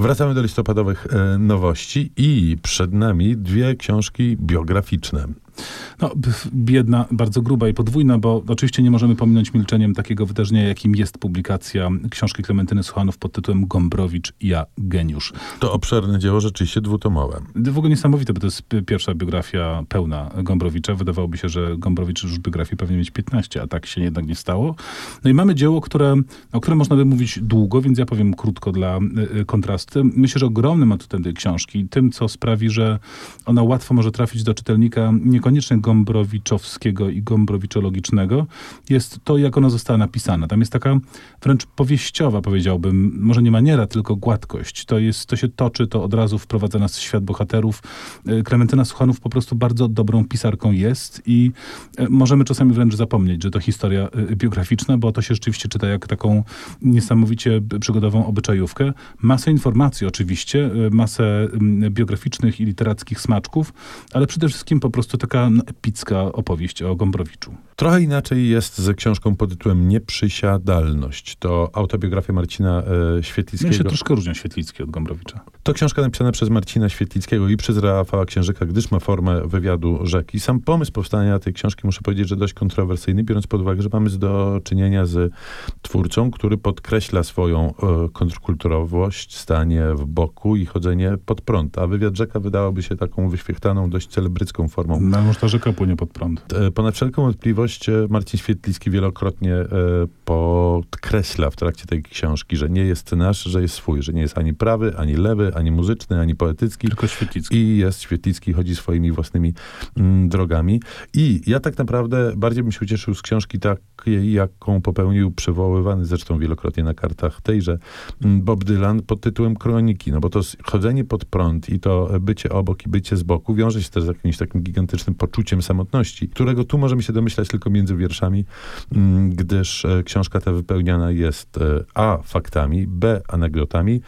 Wracamy do listopadowych e, nowości i przed nami dwie książki biograficzne. No, biedna, bardzo gruba i podwójna, bo oczywiście nie możemy pominąć milczeniem takiego wydarzenia, jakim jest publikacja książki Klementyny Suchanów pod tytułem Gombrowicz, ja geniusz. To obszerne dzieło, rzeczywiście dwutomowe. W ogóle niesamowite, bo to jest pierwsza biografia pełna Gombrowicza. Wydawałoby się, że Gombrowicz już biografii pewnie mieć 15, a tak się jednak nie stało. No i mamy dzieło, które, o którym można by mówić długo, więc ja powiem krótko dla y, kontrastu. Myślę, że ogromnym atutem tej książki, tym, co sprawi, że ona łatwo może trafić do czytelnika niekoniecznie gombrowiczowskiego i gombrowiczologicznego, jest to, jak ona została napisana. Tam jest taka wręcz powieściowa, powiedziałbym, może nie maniera, tylko gładkość. To, jest, to się toczy, to od razu wprowadza nas w świat bohaterów. Y, Klementyna Suchanów po prostu bardzo dobrą pisarką jest i y, możemy czasami wręcz zapomnieć, że to historia y, biograficzna, bo to się rzeczywiście czyta jak taką niesamowicie przygodową obyczajówkę. Masę informacji oczywiście, masę mm, biograficznych i literackich smaczków, ale przede wszystkim po prostu taka no, epicka opowieść o Gombrowiczu. Trochę inaczej jest ze książką pod tytułem Nieprzysiadalność. To autobiografia Marcina e, Świetlickiego. Ja się troszkę różnią Świetlicki od Gombrowicza. To książka napisana przez Marcina Świetlickiego i przez Rafała Księżyka, gdyż ma formę wywiadu rzeki. Sam pomysł powstania tej książki, muszę powiedzieć, że dość kontrowersyjny, biorąc pod uwagę, że mamy do czynienia z twórcą, który podkreśla swoją e, kontrkulturowość, stanie w boku i chodzenie pod prąd. A wywiad rzeka wydałoby się taką wyświechtaną, dość celebrycką formą. No, może ta rzeka płynie pod prąd. E, ponad wszelką wątpliwość e, Marcin Świetlicki wielokrotnie e, podkreśla w trakcie tej książki, że nie jest nasz, że jest swój, że nie jest ani prawy, ani lewy, ani muzyczny, ani poetycki. Tylko Świetlicki. I jest Świetlicki, chodzi swoimi własnymi mm, drogami. I ja tak naprawdę bardziej bym się ucieszył z książki takiej, jaką popełnił przywoływany zresztą wielokrotnie na kartach tejże mm, Bob Dylan pod tytułem Kroniki, no bo to chodzenie pod prąd i to bycie obok i bycie z boku wiąże się też z jakimś takim gigantycznym poczuciem samotności, którego tu możemy się domyślać tylko między wierszami, mm, gdyż e, książka ta wypełniana jest e, a. faktami, b. anegdotami,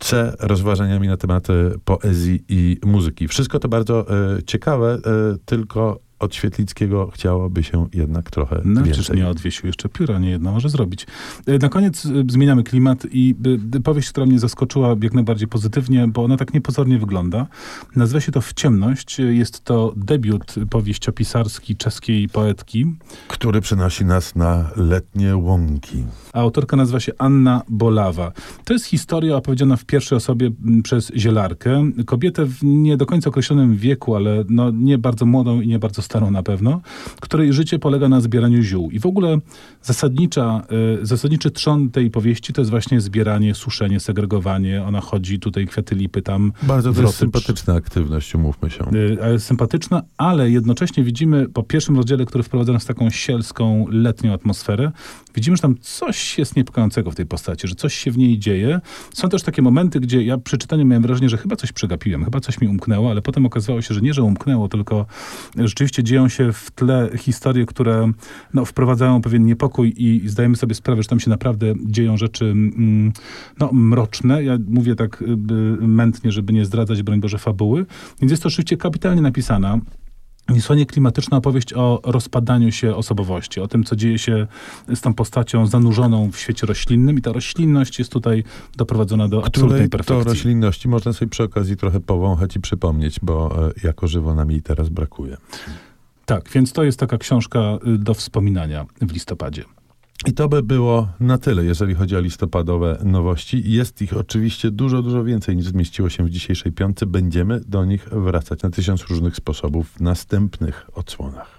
c. rozważaniami na temat poezji i muzyki. Wszystko to bardzo e, ciekawe, tylko od Świetlickiego chciałoby się jednak trochę no, więcej. Czyż nie odwiesił jeszcze pióra, nie jedno może zrobić. E, na koniec e, zmieniamy klimat i e, powieść, która mnie zaskoczyła jak najbardziej pozytywnie, bo ona tak niepozornie wygląda. Nazywa się to W ciemność. Jest to debiut powieściopisarski czeskiej poetki. Który przynosi nas na letnie łąki. A autorka nazywa się Anna Bolawa. To jest historia opowiedziana w pierwszej osobie przez zielarkę. Kobietę w nie do końca określonym wieku, ale no nie bardzo młodą i nie bardzo starą na pewno, której życie polega na zbieraniu ziół. I w ogóle zasadnicza, y, zasadniczy trzon tej powieści to jest właśnie zbieranie, suszenie, segregowanie. Ona chodzi tutaj kwiaty lipy tam. Bardzo to jest sympatyczna aktywność, umówmy się. Y, sympatyczna, ale jednocześnie widzimy po pierwszym rozdziale, który wprowadza nas w taką sielską, letnią atmosferę, widzimy, że tam coś jest niepokojącego w tej postaci, że coś się w niej dzieje. Są też takie momenty, gdzie ja przy czytaniu miałem wrażenie, że chyba coś przegapiłem, chyba coś mi umknęło, ale potem okazało się, że nie, że umknęło, tylko rzeczywiście dzieją się w tle historie, które no, wprowadzają pewien niepokój i zdajemy sobie sprawę, że tam się naprawdę dzieją rzeczy mm, no, mroczne. Ja mówię tak mętnie, żeby nie zdradzać, broń Boże, fabuły. Więc jest to oczywiście kapitalnie napisana. Niesłychanie klimatyczna opowieść o rozpadaniu się osobowości, o tym, co dzieje się z tą postacią zanurzoną w świecie roślinnym i ta roślinność jest tutaj doprowadzona do absolutnej perfekcji. To roślinności można sobie przy okazji trochę powąchać i przypomnieć, bo e, jako żywo nam jej teraz brakuje. Tak, więc to jest taka książka y, do wspominania w listopadzie. I to by było na tyle, jeżeli chodzi o listopadowe nowości. Jest ich oczywiście dużo, dużo więcej niż zmieściło się w dzisiejszej piątce. Będziemy do nich wracać na tysiąc różnych sposobów w następnych odsłonach.